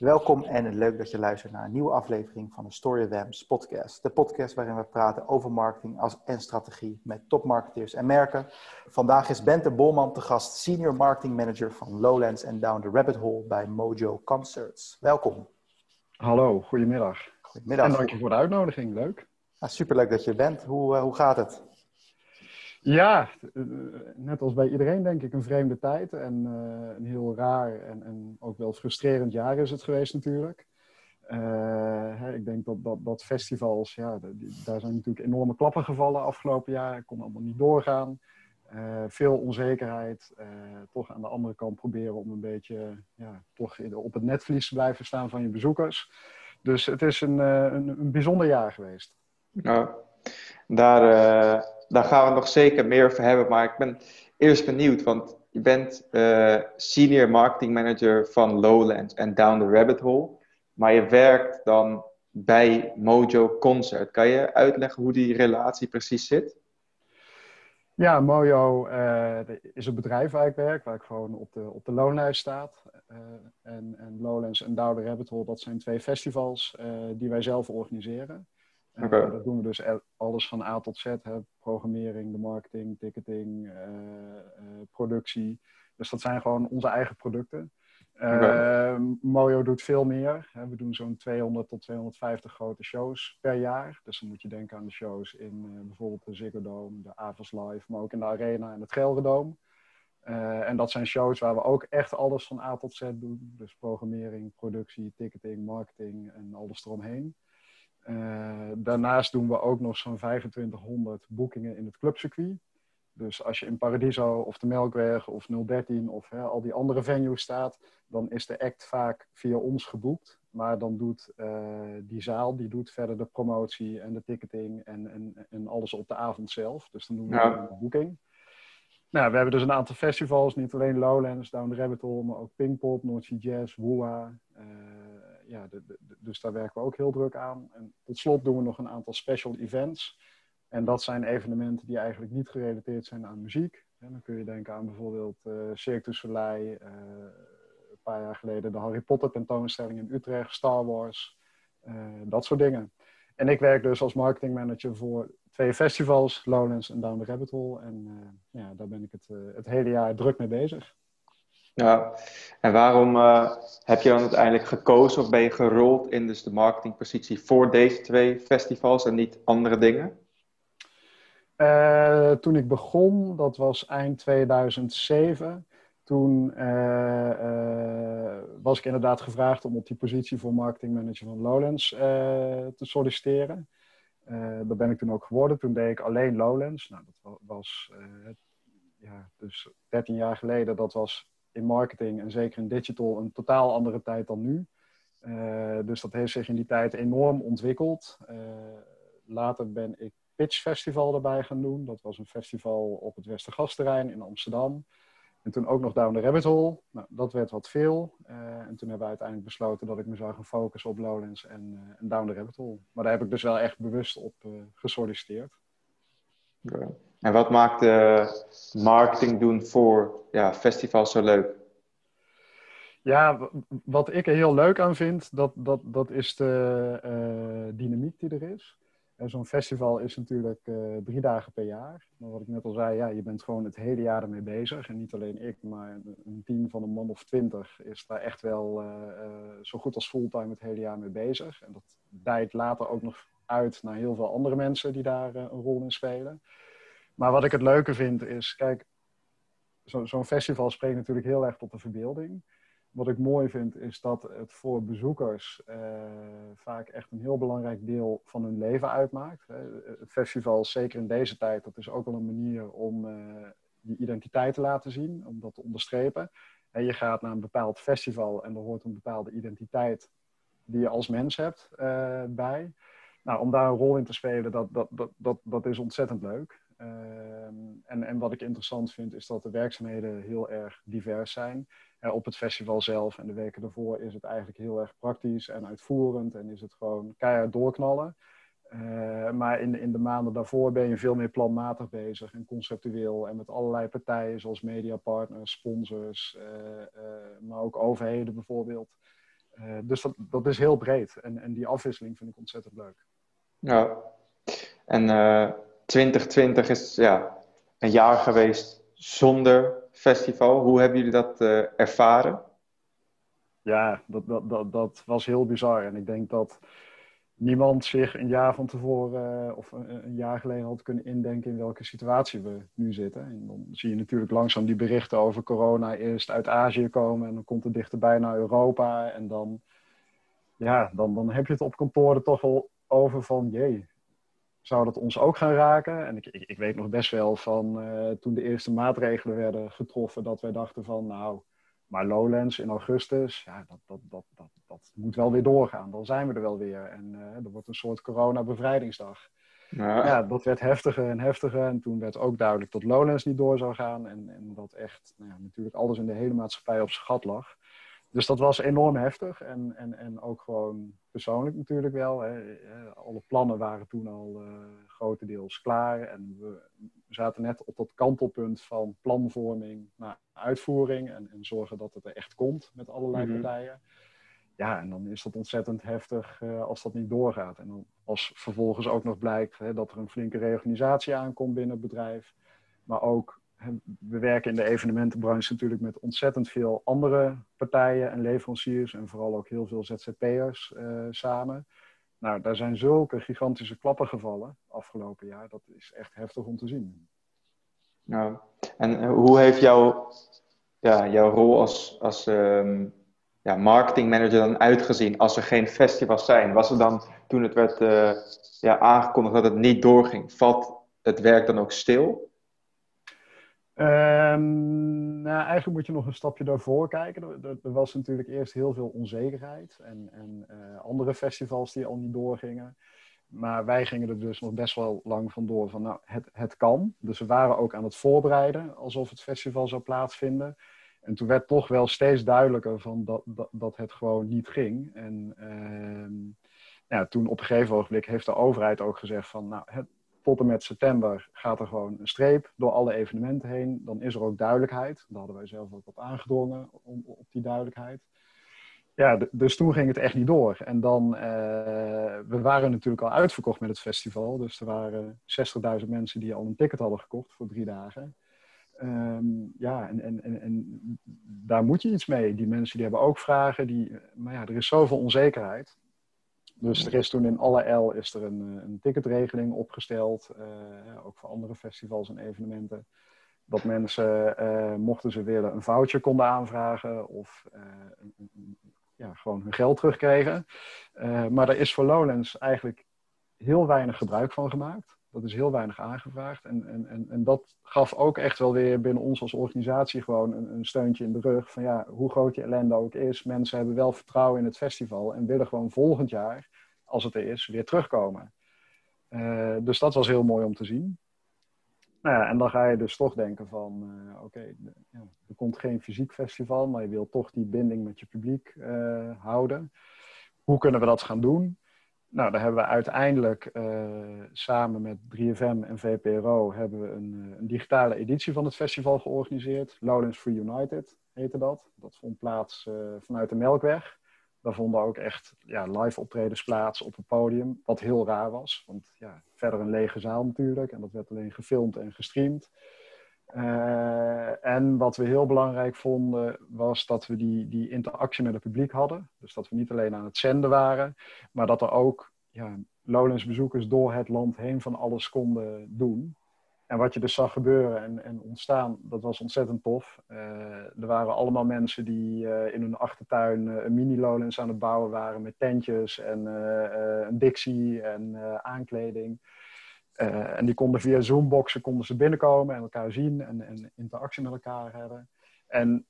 Welkom en leuk dat je luistert naar een nieuwe aflevering van de Story of Wams podcast. De podcast waarin we praten over marketing als en strategie met topmarketeers en merken. Vandaag is Bente Bolman te gast, Senior Marketing Manager van Lowlands en Down the Rabbit Hole bij Mojo Concerts. Welkom. Hallo, goedemiddag. Goedemiddag. En dank je voor de uitnodiging, leuk. Nou, superleuk dat je bent. Hoe, uh, hoe gaat het? Ja, eh, net als bij iedereen denk ik een vreemde tijd. En uh, een heel raar en, en, ook wel frustrerend jaar is het geweest natuurlijk. Uh, hè, ik denk dat, dat, dat festivals, ja, daar zijn natuurlijk enorme klappen gevallen afgelopen jaar. kon allemaal niet doorgaan. veel onzekerheid. toch aan de andere kant proberen om een beetje ja, toch op het netvlies te blijven staan van je bezoekers. Dus het is een, een, een bijzonder jaar geweest. Ja, daar daar gaan we nog zeker meer over hebben. Maar ik ben eerst benieuwd, want je bent uh, senior marketing manager van Lowlands en Down the Rabbit Hole. Maar je werkt dan bij Mojo Concert. Kan je uitleggen hoe die relatie precies zit? Ja, Mojo uh, is een bedrijf waar ik werk, waar ik gewoon op de, op de loonlijst staat. Uh, en, en Lowlands en Down the Rabbit Hole, dat zijn twee festivals die wij zelf organiseren. Okay. Uh, dat doen we dus alles van A tot Z. Hè. Programmering, de marketing, ticketing, uh, uh, productie. Dus dat zijn gewoon onze eigen producten. Okay. Mojo doet veel meer. Hè. We doen zo'n 200 tot 250 grote shows per jaar. Dus dan moet je denken aan de shows in bijvoorbeeld de Ziggo Dome, de Avas Live, maar ook in de Arena en het Gelredome. en dat zijn shows waar we ook echt alles van A tot Z doen. Dus programmering, productie, ticketing, marketing en alles eromheen. Uh, daarnaast doen we ook nog zo'n 2500 boekingen in het clubcircuit. Dus als je in Paradiso of de Melkweg of 013 of hè, al die andere venues staat, dan is de act vaak via ons geboekt. Maar dan doet uh, die zaal die doet verder de promotie en de ticketing en, en, en alles op de avond zelf. Dus dan doen we ja. een boeking. Nou, we hebben dus een aantal festivals, niet alleen Lowlands, Down the Rabbit Hole, maar ook Pinkpop, North Sea Jazz, Woa. Uh, ja, dus daar werken we ook heel druk aan. En tot slot doen we nog een aantal special events. En dat zijn evenementen die eigenlijk niet gerelateerd zijn aan muziek. Dan kun je denken aan bijvoorbeeld uh, Cirque du Soleil, uh, een paar jaar geleden de Harry Potter tentoonstelling in Utrecht, Star Wars, uh, dat soort dingen. En ik werk dus als marketingmanager voor twee festivals, Lowlands en Down the Rabbit Hole. En ja, daar ben ik het, het hele jaar druk mee bezig. Ja, en waarom uh, heb je dan uiteindelijk gekozen of ben je gerold in dus de marketingpositie voor deze twee festivals en niet andere dingen? Uh, toen ik begon, dat was eind 2007, toen uh, was ik inderdaad gevraagd om op die positie voor marketingmanager van Lowlands te solliciteren. dat ben ik toen ook geworden. Toen deed ik alleen Lowlands. Nou, dat was ja, dus 13 jaar geleden. Dat was in marketing en zeker in digital een totaal andere tijd dan nu. Uh, dus dat heeft zich in die tijd enorm ontwikkeld. Uh, later ben ik Pitch Festival erbij gaan doen. Dat was een festival op het Westergasterrein in Amsterdam. En toen ook nog Down the Rabbit Hole. Nou, dat werd wat veel. Uh, en toen hebben we uiteindelijk besloten dat ik me zou gaan focussen op Lowlands en, en Down the Rabbit Hole. Maar daar heb ik dus wel echt bewust op gesolliciteerd. Okay. En wat maakt uh, marketing doen voor ja, festivals zo leuk? Ja, wat ik er heel leuk aan vind, dat, dat, dat is de uh, dynamiek die er is. Zo'n festival is natuurlijk uh, drie dagen per jaar. Maar wat ik net al zei, ja, je bent gewoon het hele jaar ermee bezig. En niet alleen ik, maar een team van een man of twintig is daar echt wel zo goed als fulltime het hele jaar mee bezig. En dat dijt later ook nog uit naar heel veel andere mensen die daar een rol in spelen. Maar wat ik het leuke vind is, kijk, zo'n zo festival spreekt natuurlijk heel erg tot de verbeelding. Wat ik mooi vind is dat het voor bezoekers uh, vaak echt een heel belangrijk deel van hun leven uitmaakt. Het festival, zeker in deze tijd, dat is ook wel een manier om uh, die identiteit te laten zien, om dat te onderstrepen. En je gaat naar een bepaald festival en er hoort een bepaalde identiteit die je als mens hebt uh, bij. Nou, om daar een rol in te spelen, dat, dat, dat, dat, dat is ontzettend leuk. Ehm, en, en wat ik interessant vind, is dat de werkzaamheden heel erg divers zijn. Uh, op het festival zelf en de weken daarvoor is het eigenlijk heel erg praktisch en uitvoerend en is het gewoon keihard doorknallen. Uh, maar in, in de maanden daarvoor ben je veel meer planmatig bezig en conceptueel en met allerlei partijen zoals mediapartners, sponsors, uh, maar ook overheden bijvoorbeeld. dus dat, dat is heel breed. En, en die afwisseling vind ik ontzettend leuk. Ja, en 2020 is ja, een jaar geweest zonder festival. Hoe hebben jullie dat ervaren? Ja, dat, dat, dat, dat was heel bizar. En ik denk dat niemand zich een jaar van tevoren eh, of een, jaar geleden had kunnen indenken in welke situatie we nu zitten. En dan zie je natuurlijk langzaam die berichten over corona eerst uit Azië komen en dan komt het dichterbij naar Europa. En dan, ja, dan, dan heb je het op kantoor toch wel over van, jee, zou dat ons ook gaan raken? En ik, ik, ik weet nog best wel van uh, toen de eerste maatregelen werden getroffen, dat wij dachten van, nou, maar Lowlands in augustus, ja, dat, dat, dat, dat, dat moet wel weer doorgaan. Dan zijn we er wel weer. En uh, er wordt een soort corona-bevrijdingsdag. Ja. ja. dat werd heftiger en heftiger. En toen werd ook duidelijk dat Lowlands niet door zou gaan. En, en dat echt nou ja, natuurlijk alles in de hele maatschappij op zijn gat lag. Dus dat was enorm heftig. En, en, en ook gewoon persoonlijk natuurlijk wel. Hè. Alle plannen waren toen al uh, grotendeels klaar. En we zaten net op dat kantelpunt van planvorming naar uitvoering. En, en zorgen dat het er echt komt met allerlei mhm. partijen. Ja, en dan is dat ontzettend heftig uh, als dat niet doorgaat. En dan als vervolgens ook nog blijkt hè, dat er een flinke reorganisatie aankomt binnen het bedrijf. Maar ook we werken in de evenementenbranche natuurlijk met ontzettend veel andere partijen en leveranciers en vooral ook heel veel ZZP'ers uh, samen. Nou, daar zijn zulke gigantische klappen gevallen afgelopen jaar. Dat is echt heftig om te zien. Nou, en eh, hoe heeft jouw, ja, jouw rol als, als um, ja, marketingmanager dan uitgezien als er geen festivals zijn? Was er dan, toen het werd uh, ja, aangekondigd dat het niet doorging, valt het werk dan ook stil? Um, nou, eigenlijk moet je nog een stapje daarvoor kijken. Er, er was natuurlijk eerst heel veel onzekerheid en, en uh, andere festivals die al niet doorgingen. Maar wij gingen er dus nog best wel lang vandoor van, nou, het, het kan. Dus we waren ook aan het voorbereiden alsof het festival zou plaatsvinden. En toen werd toch wel steeds duidelijker van dat, dat, het gewoon niet ging. En uh, ja, toen op een gegeven ogenblik heeft de overheid ook gezegd van, nou, het, tot met september gaat er gewoon een streep door alle evenementen heen. Dan is er ook duidelijkheid. Daar hadden wij zelf ook op aangedrongen, om, op die duidelijkheid. Ja, dus toen ging het echt niet door. En dan, uh, we waren natuurlijk al uitverkocht met het festival. Dus er waren 60.000 mensen die al een ticket hadden gekocht voor drie dagen. Um, ja, en, en, en, en, daar moet je iets mee. Die mensen die hebben ook vragen. Die, maar ja, er is zoveel onzekerheid. Dus er is toen in alle L is er een, eh, een ticketregeling opgesteld, uh, ook voor andere festivals en evenementen. Dat mensen, uh, mochten ze willen, een voucher konden aanvragen of een, ja, gewoon hun geld terugkregen. maar er is voor Lowlands eigenlijk heel weinig gebruik van gemaakt. Dat is heel weinig aangevraagd. En, en, en, dat gaf ook echt wel weer binnen ons als organisatie gewoon een, een steuntje in de rug. Van ja, hoe groot je ellende ook is, mensen hebben wel vertrouwen in het festival en willen gewoon volgend jaar, als het er is, weer terugkomen. Uh, dus dat was heel mooi om te zien. Nou ja, en dan ga je dus toch denken van, uh, oké, er komt geen fysiek festival, maar je wil toch die binding met je publiek uh, houden. Hoe kunnen we dat gaan doen? Nou, daar hebben we uiteindelijk uh, samen met 3FM en VPRO hebben we een, eh, een, digitale editie van het festival georganiseerd. Lowlands Free United heette dat. Dat vond plaats uh, vanuit de Melkweg. Daar vonden ook echt ja, live optredens plaats op het podium. Wat heel raar was, want ja, verder een lege zaal natuurlijk. En dat werd alleen gefilmd en gestreamd. Uh, en wat we heel belangrijk vonden, was dat we die, die interactie met het publiek hadden. Dus dat we niet alleen aan het zenden waren, maar dat er ook ja, Lowlands bezoekers door het land heen van alles konden doen. En wat je dus zag gebeuren en, en ontstaan, dat was ontzettend tof. Uh, er waren allemaal mensen die uh, in hun achtertuin een mini-Lowlands aan het bouwen waren met tentjes en een Dixie en aankleding. Uh, en die konden via Zoomboxen konden ze binnenkomen en elkaar zien en, en interactie met elkaar hebben. En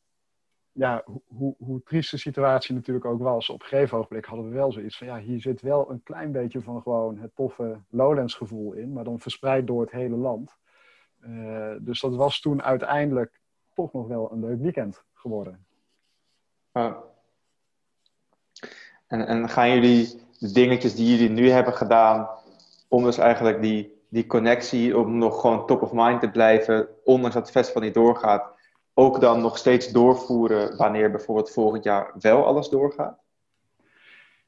ja, hoe, hoe triest de situatie natuurlijk ook was, op een gegeven ogenblik hadden we wel zoiets van, ja, hier zit wel een klein beetje van gewoon het toffe Lowlands gevoel in, maar dan verspreid door het hele land. Uh, dus dat was toen uiteindelijk toch nog wel een leuk weekend geworden. en, en gaan jullie de dingetjes die jullie nu hebben gedaan, om dus eigenlijk die die connectie om nog gewoon top of mind te blijven, ondanks dat het festival niet doorgaat, ook dan nog steeds doorvoeren wanneer bijvoorbeeld volgend jaar wel alles doorgaat?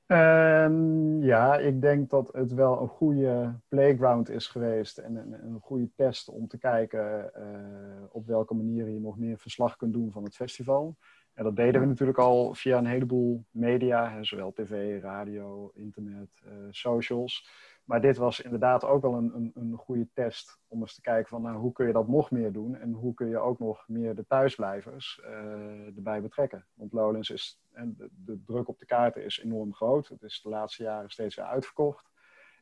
Ehm, ja, ik denk dat het wel een goede playground is geweest en een, een goede test om te kijken uh, op welke manier je nog meer verslag kunt doen van het festival. En dat deden we natuurlijk al via een heleboel media, hè, zowel tv, radio, internet, uh, socials. Maar dit was inderdaad ook wel een, een, een, goede test om eens te kijken van nou, hoe kun je dat nog meer doen en hoe kun je ook nog meer de thuisblijvers uh, erbij betrekken. Want Lowlands is, en de, de, druk op de kaarten is enorm groot. Het is de laatste jaren steeds weer uitverkocht.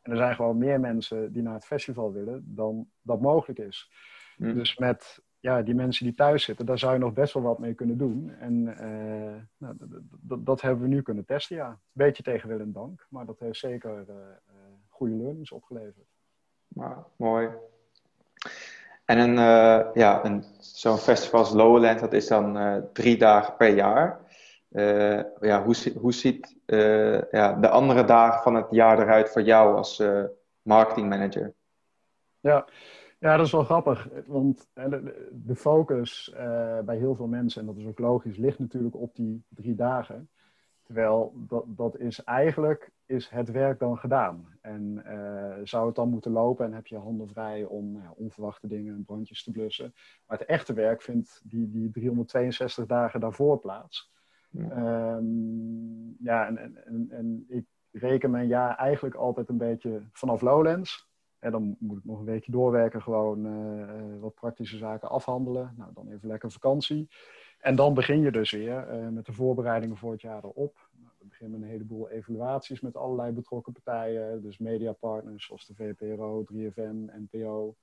En er zijn gewoon meer mensen die naar het festival willen dan dat mogelijk is. Mm. Dus met ja, die mensen die thuis zitten, daar zou je nog best wel wat mee kunnen doen. En uh, nou, dat hebben we nu kunnen testen, ja. Een beetje tegen wil en dank, maar dat heeft zeker uh, goede learnings opgeleverd. Nou, mooi. En een, uh, ja, een, zo'n festival als Lowland, dat is dan uh, drie dagen per jaar. Uh, ja, hoe, hoe ziet ja, de andere dagen van het jaar eruit voor jou als marketingmanager? Ja. ja, dat is wel grappig. Want de, de focus bij heel veel mensen, en dat is ook logisch, ligt natuurlijk op die drie dagen. Terwijl dat, dat is eigenlijk is het werk dan gedaan. En uh, zou het dan moeten lopen en heb je handen vrij om nou, onverwachte dingen en brandjes te blussen. Maar het echte werk vindt die, die 362 dagen daarvoor plaats. Ja, um, ja en, en, en, ik reken mijn jaar eigenlijk altijd een beetje vanaf Lowlands. En dan moet ik nog een weekje doorwerken, gewoon uh, wat praktische zaken afhandelen. Nou, dan even lekker vakantie. En dan begin je dus weer uh, met de voorbereidingen voor het jaar erop. We beginnen met een heleboel evaluaties met allerlei betrokken partijen. Dus mediapartners zoals de VPRO, 3FM, NPO,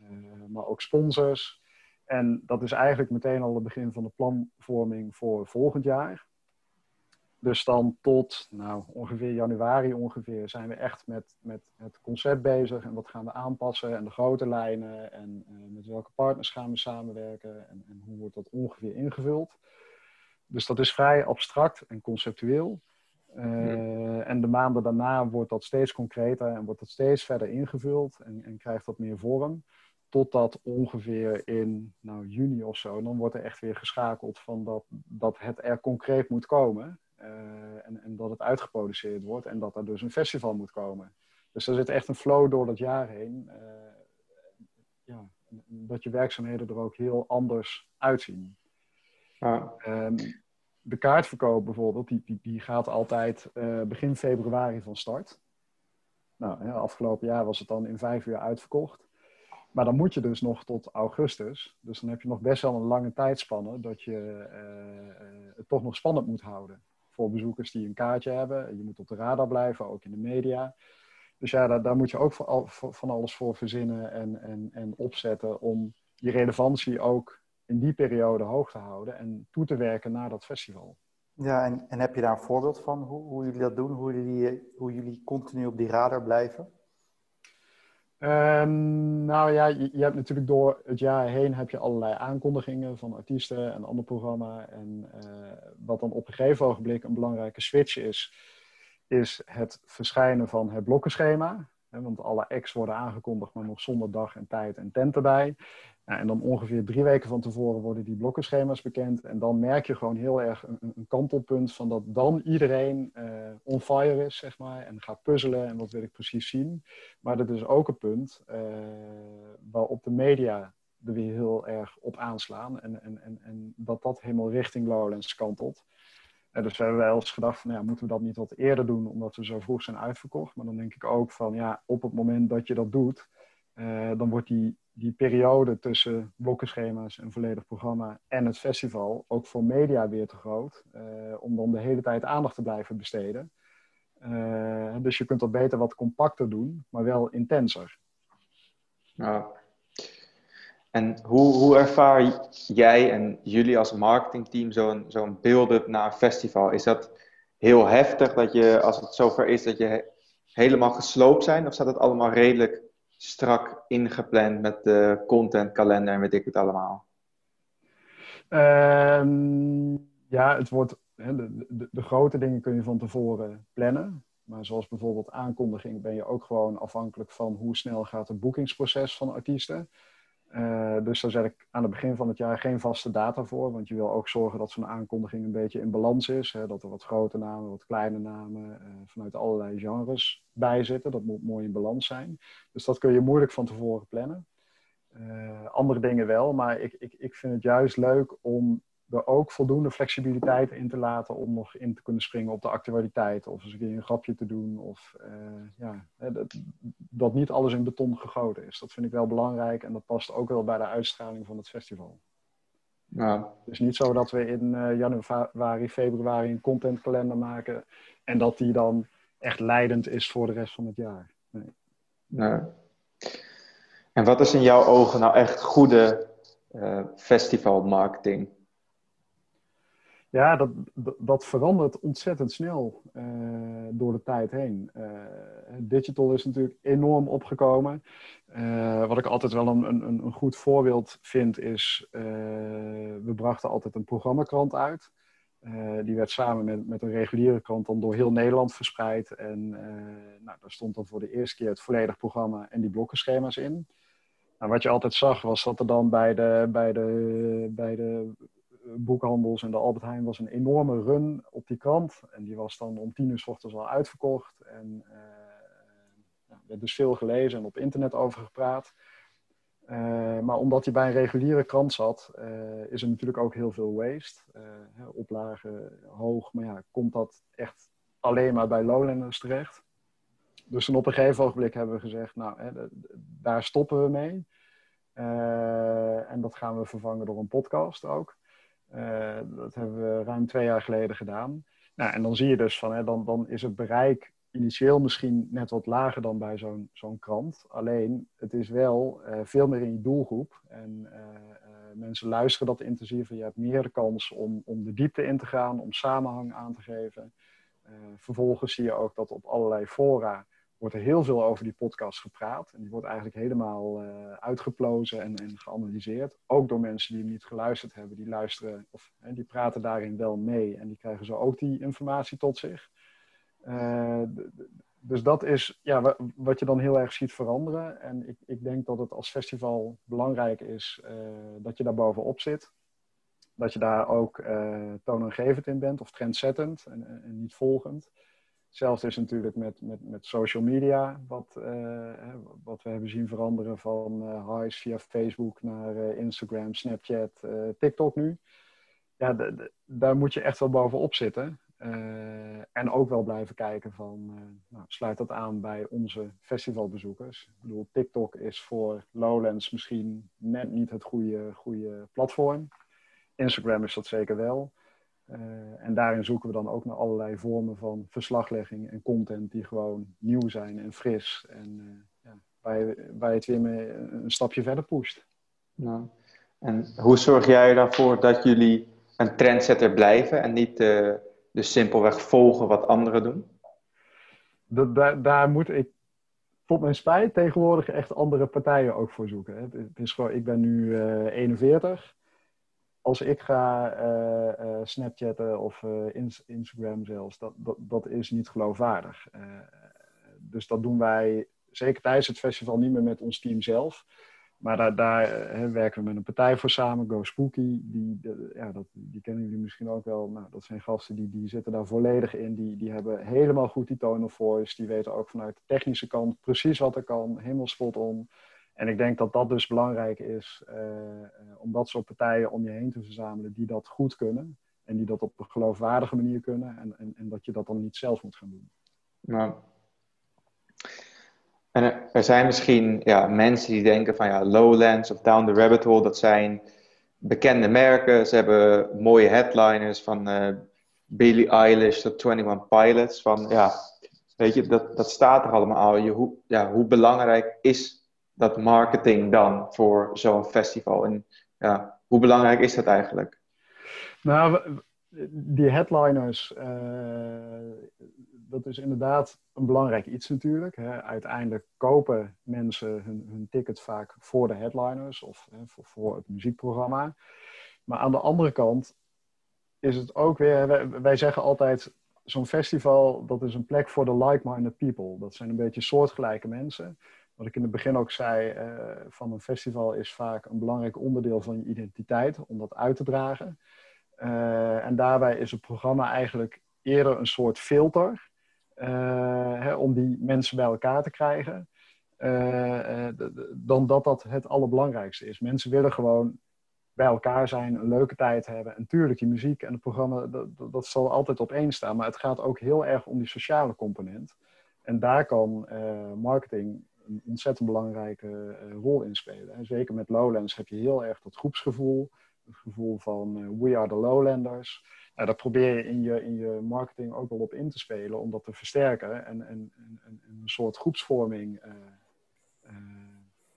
uh, maar ook sponsors. En dat is eigenlijk meteen al het begin van de planvorming voor volgend jaar. Dus dan tot nou, ongeveer januari ongeveer zijn we echt met, met het concept bezig. En wat gaan we aanpassen en de grote lijnen. En uh, met welke partners gaan we samenwerken. En, en, hoe wordt dat ongeveer ingevuld. Dus dat is vrij abstract en conceptueel. Uh, En de maanden daarna wordt dat steeds concreter en wordt dat steeds verder ingevuld. En, en krijgt dat meer vorm. Totdat ongeveer in nou, juni of zo, dan wordt er echt weer geschakeld van dat, dat het er concreet moet komen. Uh, en, en, dat het uitgeproduceerd wordt en dat er dus een festival moet komen. Dus er zit echt een flow door het jaar heen. Uh, ja, dat je werkzaamheden er ook heel anders uitzien. Um, de kaartverkoop bijvoorbeeld, die, die, die gaat altijd uh, begin februari van start. Nou, afgelopen jaar was het dan in vijf uur uitverkocht. Maar dan moet je dus nog tot augustus. Dus dan heb je nog best wel een lange tijdspanne dat je het toch nog spannend moet houden voor bezoekers die een kaartje hebben. Je moet op de radar blijven, ook in de media. Dus ja, daar, moet je ook van alles voor verzinnen en, en, en opzetten om je relevantie ook in die periode hoog te houden en toe te werken naar dat festival. Ja, en, en heb je daar een voorbeeld van hoe, hoe jullie dat doen, hoe jullie, hoe jullie continu op die radar blijven? Um, nou ja, je, je, hebt natuurlijk door het jaar heen heb je allerlei aankondigingen van artiesten en ander programma. En uh, wat dan op een gegeven ogenblik een belangrijke switch is, is het verschijnen van het blokkenschema. Want alle acts worden aangekondigd, maar nog zonder dag en tijd en tent erbij. En dan ongeveer drie weken van tevoren worden die blokkenschema's bekend. En dan merk je gewoon heel erg een, een kantelpunt van dat dan iedereen uh, on fire is, zeg maar. En gaat puzzelen en wat wil ik precies zien. Maar dat is ook een punt uh, waarop de media er weer heel erg op aanslaan. En, en, en, en dat dat helemaal richting Lowlands kantelt. En dus we hebben wel eens gedacht van, ja, moeten we dat niet wat eerder doen, omdat we zo vroeg zijn uitverkocht. Maar dan denk ik ook van, ja, op het moment dat je dat doet, uh, dan wordt die die periode tussen blokkenschema's, een volledig programma en het festival ook voor media weer te groot. Uh, om dan de hele tijd aandacht te blijven besteden. Uh, dus je kunt dat beter wat compacter doen, maar wel intenser. Ja. En hoe, hoe ervaar jij en jullie als marketingteam zo'n zo'n build-up naar een festival? Is dat heel heftig dat je, als het zover is, dat je helemaal gesloopt zijn? Of staat het allemaal redelijk strak ingepland met de contentkalender en weet ik het allemaal? Um, ja, het wordt, de, de, de, grote dingen kun je van tevoren plannen. Maar zoals bijvoorbeeld aankondiging ben je ook gewoon afhankelijk van hoe snel gaat het boekingsproces van artiesten. Uh, dus daar zet ik aan het begin van het jaar geen vaste data voor. Want je wil ook zorgen dat zo'n aankondiging een beetje in balans is. Hè? Dat er wat grote namen, wat kleine namen uh, vanuit allerlei genres bij zitten. Dat moet mooi in balans zijn. Dus dat kun je moeilijk van tevoren plannen. Uh, andere dingen wel, maar ik, ik, ik vind het juist leuk om er ook voldoende flexibiliteit in te laten om nog in te kunnen springen op de actualiteit. Of eens een keer een grapje te doen. Of uh, ja, dat, dat, niet alles in beton gegoten is. Dat vind ik wel belangrijk en dat past ook wel bij de uitstraling van het festival. Ja. Het is niet zo dat we in uh, januari, februari een contentkalender maken en dat die dan echt leidend is voor de rest van het jaar. Nee. nee. En wat is in jouw ogen nou echt goede uh, festivalmarketing? Ja, dat, dat, verandert ontzettend snel uh, door de tijd heen. Uh, digital is natuurlijk enorm opgekomen. Uh, wat ik altijd wel een, een, een goed voorbeeld vind is, we brachten altijd een programmakrant uit. die werd samen met, met een reguliere krant dan door heel Nederland verspreid. En nou, daar stond dan voor de eerste keer het volledig programma en die blokkenschema's in. Nou, wat je altijd zag was dat er dan bij de, bij de, bij de boekhandels en de Albert Heijn was een enorme run op die krant. En die was dan om tien uur s ochtends al uitverkocht. En uh, er werd dus veel gelezen en op internet over gepraat. Uh, maar omdat hij bij een reguliere krant zat, uh, is er natuurlijk ook heel veel waste. oplagen hoog, maar ja, komt dat echt alleen maar bij Lowlanders terecht. Dus dan op een gegeven ogenblik hebben we gezegd, nou, hè, daar stoppen we mee. en dat gaan we vervangen door een podcast ook. Uh, dat hebben we ruim twee jaar geleden gedaan. Nou, en dan zie je dus van, hè, dan, dan is het bereik initieel misschien net wat lager dan bij zo'n krant. Alleen, het is wel uh, veel meer in je doelgroep. En uh, mensen luisteren dat intensiever. Je hebt meer de kans om, om de diepte in te gaan, om samenhang aan te geven. vervolgens zie je ook dat op allerlei fora wordt er heel veel over die podcast gepraat. En die wordt eigenlijk helemaal uh, uitgeplozen en, en, geanalyseerd. Ook door mensen die hem niet geluisterd hebben. Die luisteren of hè, die praten daarin wel mee. En die krijgen zo ook die informatie tot zich. Uh, dus dat is ja, wat je dan heel erg ziet veranderen. En ik, ik denk dat het als festival belangrijk is uh, dat je daar bovenop zit. Dat je daar ook toonaangevend in bent of trendzettend en, en niet volgend. Hetzelfde is natuurlijk met, met, met social media, wat, uh, wat we hebben zien veranderen van uh, highs via Facebook naar uh, Instagram, Snapchat, TikTok nu. Ja, daar moet je echt wel bovenop zitten. en ook wel blijven kijken van, nou, sluit dat aan bij onze festivalbezoekers. Ik bedoel, TikTok is voor Lowlands misschien net niet het goede, goede platform. Instagram is dat zeker wel. Uh, en daarin zoeken we dan ook naar allerlei vormen van verslaglegging en content die gewoon nieuw zijn en fris. En uh, ja, waar, je, waar je het weer mee een stapje verder pusht. Nou, en hoe zorg jij ervoor dat jullie een trendsetter blijven en niet uh, dus simpelweg volgen wat anderen doen? Dat, daar, daar moet ik tot mijn spijt tegenwoordig echt andere partijen ook voor zoeken. Het, het is gewoon, ik ben nu 41 als ik ga uh, Snapchatten of uh, Instagram zelfs, dat, dat, dat is niet geloofwaardig. dus dat doen wij zeker tijdens het festival niet meer met ons team zelf. Maar daar, daar werken we met een partij voor samen, Go Spooky. Die, ja, dat, die kennen jullie misschien ook wel. Nou, dat zijn gasten die, die zitten daar volledig in. Die, die hebben helemaal goed die tone of voice. Die weten ook vanuit de technische kant precies wat er kan. Helemaal spot on. En ik denk dat dat dus belangrijk is uh, om dat soort partijen om je heen te verzamelen die dat goed kunnen. En die dat op een geloofwaardige manier kunnen. En, en, en dat je dat dan niet zelf moet gaan doen. Nou. En er zijn misschien ja, mensen die denken van ja, Lowlands of Down the Rabbit Hole, dat zijn bekende merken. Ze hebben mooie headliners van uh, Billie Eilish tot 21 Pilots. Van ja, weet je, dat, dat staat er allemaal al. Je, hoe, ja, hoe belangrijk is dat marketing dan voor zo'n festival? En ja, hoe belangrijk is dat eigenlijk? Nou, die headliners, uh, dat is inderdaad een belangrijk iets natuurlijk. Hè. Uiteindelijk kopen mensen hun, hun ticket vaak voor de headliners of hè, voor, voor, het muziekprogramma. Maar aan de andere kant is het ook weer, wij, wij zeggen altijd, zo'n festival dat is een plek voor de like-minded people. Dat zijn een beetje soortgelijke mensen wat ik in het begin ook zei, van een festival is vaak een belangrijk onderdeel van je identiteit om dat uit te dragen. en daarbij is het programma eigenlijk eerder een soort filter hè, om die mensen bij elkaar te krijgen. dan dat dat het allerbelangrijkste is. Mensen willen gewoon bij elkaar zijn, een leuke tijd hebben. En tuurlijk, die muziek en het programma, dat, dat, zal altijd op één staan. Maar het gaat ook heel erg om die sociale component. En daar kan marketing een ontzettend belangrijke uh, rol in spelen. En zeker met Lowlands heb je heel erg dat groepsgevoel. Het gevoel van uh, we are the Lowlanders. Nou, daar probeer je in, je in je marketing ook wel op in te spelen. Om dat te versterken en, en, en, en een soort groepsvorming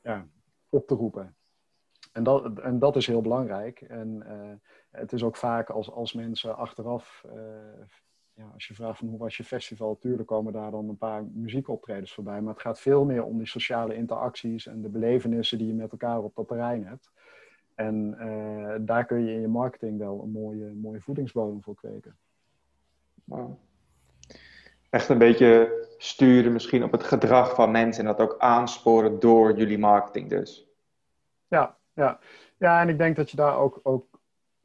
ja, op te roepen. En dat, en dat is heel belangrijk. En het is ook vaak als, als mensen achteraf, ja, als je vraagt van hoe was je festival, natuurlijk komen daar dan een paar muziekoptredens voorbij. Maar het gaat veel meer om die sociale interacties en de belevenissen die je met elkaar op dat terrein hebt. En uh, daar kun je in je marketing wel een mooie, mooie voedingsbodem voor kweken. Wow. Echt een beetje sturen misschien op het gedrag van mensen en dat ook aansporen door jullie marketing dus. Ja, ja. ja, en ik denk dat je daar ook, ook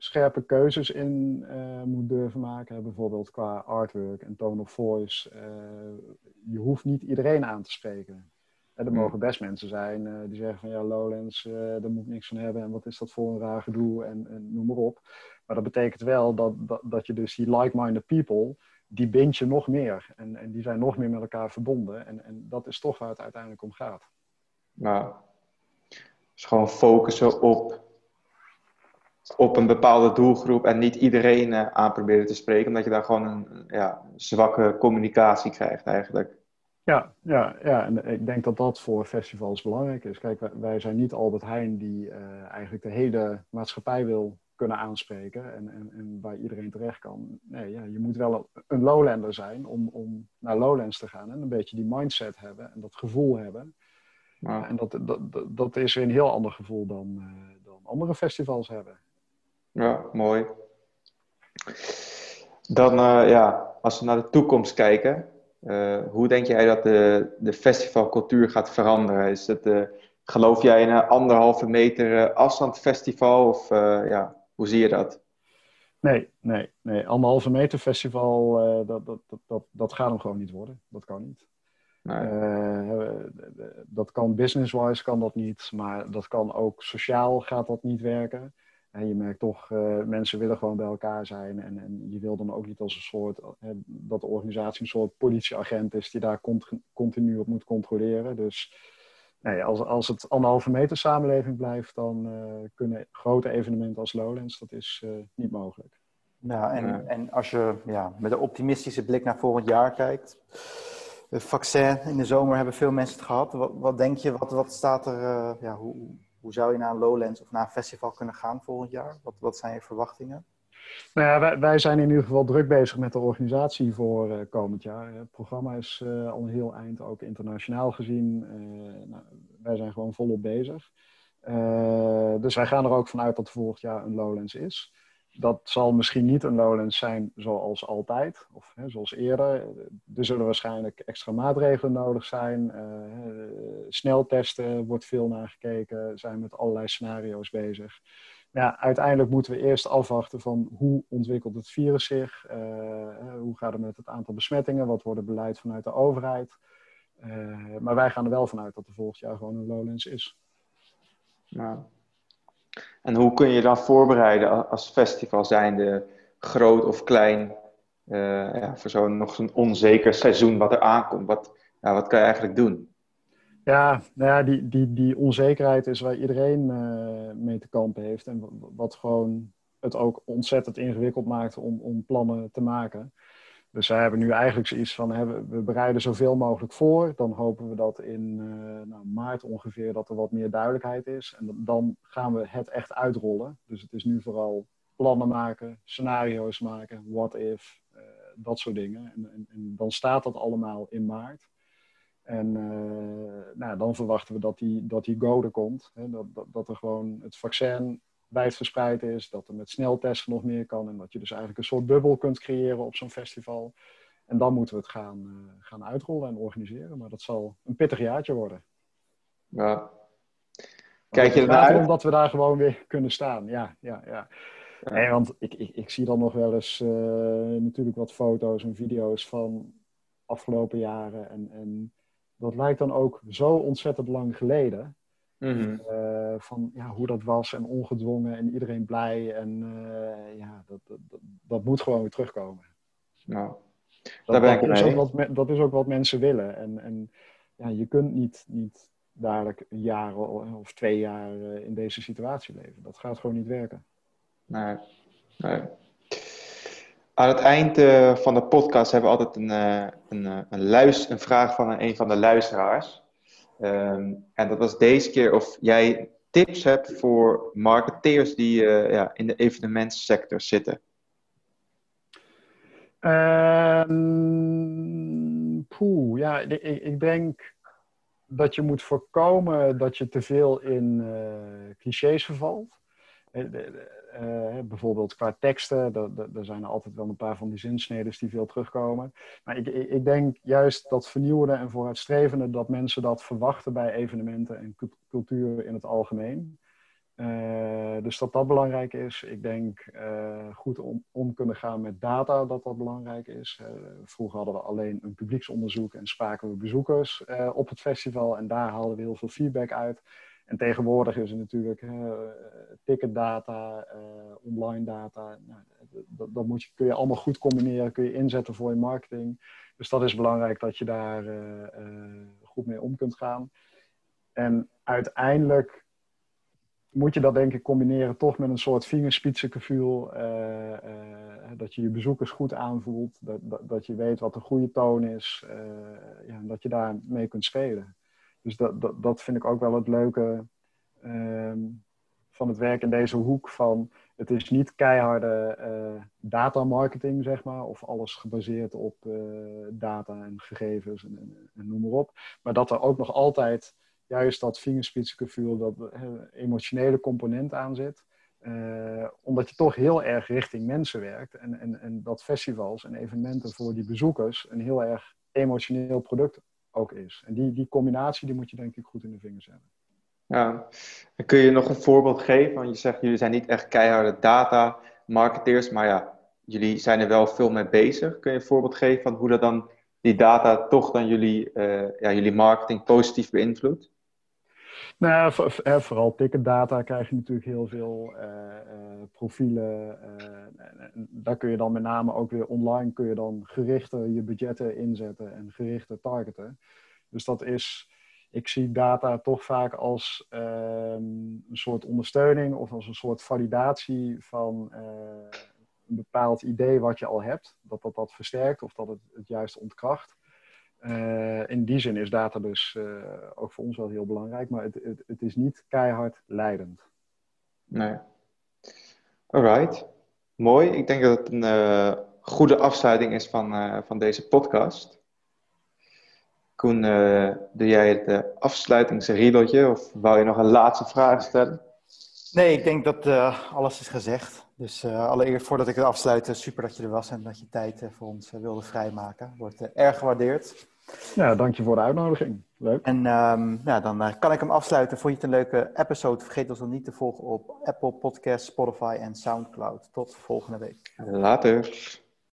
scherpe keuzes in uh, moet durven maken. Bijvoorbeeld qua artwork en tone of voice. Uh, je hoeft niet iedereen aan te spreken. er hmm. mogen best mensen zijn uh, die zeggen van ja, Lowlands, daar moet ik niks van hebben. En wat is dat voor een raar gedoe en, en noem maar op. Maar dat betekent wel dat, dat, dat je dus die like-minded people, die bind je nog meer. En, en die zijn nog meer met elkaar verbonden. En, en dat is toch waar het uiteindelijk om gaat. Nou, dus gewoon focussen op, op een bepaalde doelgroep en niet iedereen uh, aan proberen te spreken, omdat je daar gewoon een ja, zwakke communicatie krijgt eigenlijk. Ja, ja, ja, en ik denk dat dat voor festivals belangrijk is. Kijk, wij, zijn niet Albert Heijn die uh, eigenlijk de hele maatschappij wil kunnen aanspreken en, en, en waar iedereen terecht kan. Nee, ja, je moet wel een lowlander zijn om, om naar Lowlands te gaan en een beetje die mindset hebben en dat gevoel hebben. En dat, dat, dat is weer een heel ander gevoel dan, uh, dan andere festivals hebben. Ja, mooi. Dan, uh, ja, als we naar de toekomst kijken, uh, hoe denk jij dat de, de festivalcultuur gaat veranderen? Is het, geloof jij in een anderhalve meter afstandfestival of ja, hoe zie je dat? Nee, nee, nee. Anderhalve meter festival, dat, dat, dat, dat, dat gaat hem gewoon niet worden. Dat kan niet. Uh, dat kan business-wise kan dat niet, maar dat kan ook sociaal gaat dat niet werken. En je merkt toch, uh, mensen willen gewoon bij elkaar zijn. En, en je wil dan ook niet als een soort, uh, dat de organisatie een soort politieagent is die daar cont continu op moet controleren. Dus nee, als, als het anderhalve meter samenleving blijft, dan kunnen grote evenementen als Lowlands, dat is niet mogelijk. Ja, en, en als je ja, met een optimistische blik naar volgend jaar kijkt vaccin in de zomer hebben veel mensen het gehad. Wat, wat denk je, wat, wat staat er, uh, ja, hoe, hoe zou je naar een Lowlands of naar een festival kunnen gaan volgend jaar? Wat, wat zijn je verwachtingen? Nou ja, wij, wij, zijn in ieder geval druk bezig met de organisatie voor uh, komend jaar. Het programma is uh, al een heel eind, ook internationaal gezien. Nou, wij zijn gewoon volop bezig. dus wij gaan er ook vanuit dat volgend jaar een Lowlands is dat zal misschien niet een Lowlands zijn zoals altijd, of hè, zoals eerder. Er zullen waarschijnlijk extra maatregelen nodig zijn. Uh, sneltesten wordt veel naar gekeken, zijn met allerlei scenario's bezig. Ja, uiteindelijk moeten we eerst afwachten van hoe ontwikkelt het virus zich, uh, hoe gaat het met het aantal besmettingen, wat wordt het beleid vanuit de overheid. Uh, maar wij gaan er wel vanuit dat er volgend jaar gewoon een Lowlands is. Nou, en hoe kun je dan voorbereiden als festival zijnde, groot of klein, uh, ja, voor zo'n nog zo'n onzeker seizoen wat er aankomt? Wat, ja, wat kan je eigenlijk doen? Ja, nou ja die, die, die onzekerheid is waar iedereen uh, mee te kampen heeft. En wat gewoon het ook ontzettend ingewikkeld maakt om, om plannen te maken. Dus wij hebben nu eigenlijk zoiets van, hè, we bereiden zoveel mogelijk voor. Dan hopen we dat in uh, nou, maart ongeveer dat er wat meer duidelijkheid is. En dan gaan we het echt uitrollen. Dus het is nu vooral plannen maken, scenario's maken, what if, uh, dat soort dingen. En, en, dan staat dat allemaal in maart. En uh, nou, dan verwachten we dat die, dat die go komt. Hè, dat, dat er gewoon het vaccin wijdverspreid is, dat er met sneltesten nog meer kan en dat je dus eigenlijk een soort bubbel kunt creëren op zo'n festival. En dan moeten we het gaan, uh, gaan uitrollen en organiseren. Maar dat zal een pittig jaartje worden. Ja. Kijk je ernaar Omdat we daar gewoon weer kunnen staan. Ja, ja, ja. Nee, want ik, ik, ik zie dan nog wel eens uh, natuurlijk wat foto's en video's van afgelopen jaren. En, en dat lijkt dan ook zo ontzettend lang geleden. Mm van ja, hoe dat was en ongedwongen en iedereen blij. En uh, ja, dat, dat, dat, moet gewoon weer terugkomen. Nou, dat, dat, is ook wat, dat is ook wat mensen willen. En, en ja, je kunt niet, niet dadelijk een jaar of twee jaar eh, in deze situatie leven. Dat gaat gewoon niet werken. Nee, nee. Aan het eind uh, van de podcast hebben we altijd een, een, een, luister, een vraag van een, van de luisteraars. Um, en dat was deze keer of jij tips hebt voor marketeers die uh, ja, in de evenementsector zitten. Um, ja, ik, denk dat je moet voorkomen dat je te veel in uh, clichés vervalt. Uh, bijvoorbeeld qua teksten, er zijn er altijd wel een paar van die zinsneden die veel terugkomen. Maar ik, ik, denk juist dat vernieuwende en vooruitstrevende, dat mensen dat verwachten bij evenementen en cultuur in het algemeen. Uh, dus dat dat belangrijk is. Ik denk uh, goed om, om kunnen gaan met data, dat dat belangrijk is. Vroeger hadden we alleen een publieksonderzoek en spraken we bezoekers op het festival en daar haalden we heel veel feedback uit. En tegenwoordig is er natuurlijk ticketdata, online data. Nou, dat, dat moet je, kun je allemaal goed combineren, kun je inzetten voor je marketing. Dus dat is belangrijk dat je daar goed mee om kunt gaan. En uiteindelijk moet je dat denk ik combineren toch met een soort vingerspitsengevoel. Dat je je bezoekers goed aanvoelt. Dat, dat, je weet wat een goede toon is. Ja, dat je daar mee kunt spelen. Dus dat, dat, dat vind ik ook wel het leuke ehm, van het werk in deze hoek. Van, het is niet keiharde data marketing, zeg maar. Of alles gebaseerd op data en gegevens en, noem maar op. Maar dat er ook nog altijd juist dat vingerspitsengevoel, dat emotionele component aan zit. Uh, omdat je toch heel erg richting mensen werkt. En, en, en dat festivals en evenementen voor die bezoekers een heel erg emotioneel product ook is. En die, die combinatie die moet je denk ik goed in de vingers hebben. Ja, en kun je nog een voorbeeld geven? Want je zegt, jullie zijn niet echt keiharde data marketeers, maar ja, jullie zijn er wel veel mee bezig. Kun je een voorbeeld geven van hoe dat dan die data toch dan jullie, uh, ja, jullie marketing positief beïnvloedt? Nou, vooral ticketdata krijg je natuurlijk heel veel uh, uh, profielen. Uh, daar kun je dan met name ook weer online kun je dan gerichter je budgetten inzetten en gerichter targeten. Dus dat is, ik zie data toch vaak als ehm, een soort ondersteuning of als een soort validatie van een bepaald idee wat je al hebt. Dat dat dat versterkt of dat het het juist ontkracht. Uh, in die zin is data dus uh, ook voor ons wel heel belangrijk, maar het, het, het is niet keihard leidend. Nee. Alright. Mooi. Ik denk dat het een uh, goede afsluiting is van, van deze podcast. Koen, doe jij het afsluitingsriedeltje of wou je nog een laatste vraag stellen? Nee, ik denk dat alles is gezegd. Dus allereerst voordat ik het afsluit, super dat je er was en dat je tijd voor ons wilde vrijmaken. Wordt erg gewaardeerd. Ja, dank je voor de uitnodiging. Leuk. En um, ja, dan uh, kan ik hem afsluiten. Vond je het een leuke episode? Vergeet ons dan niet te volgen op Apple Podcasts, Spotify en Soundcloud. Tot volgende week. Later.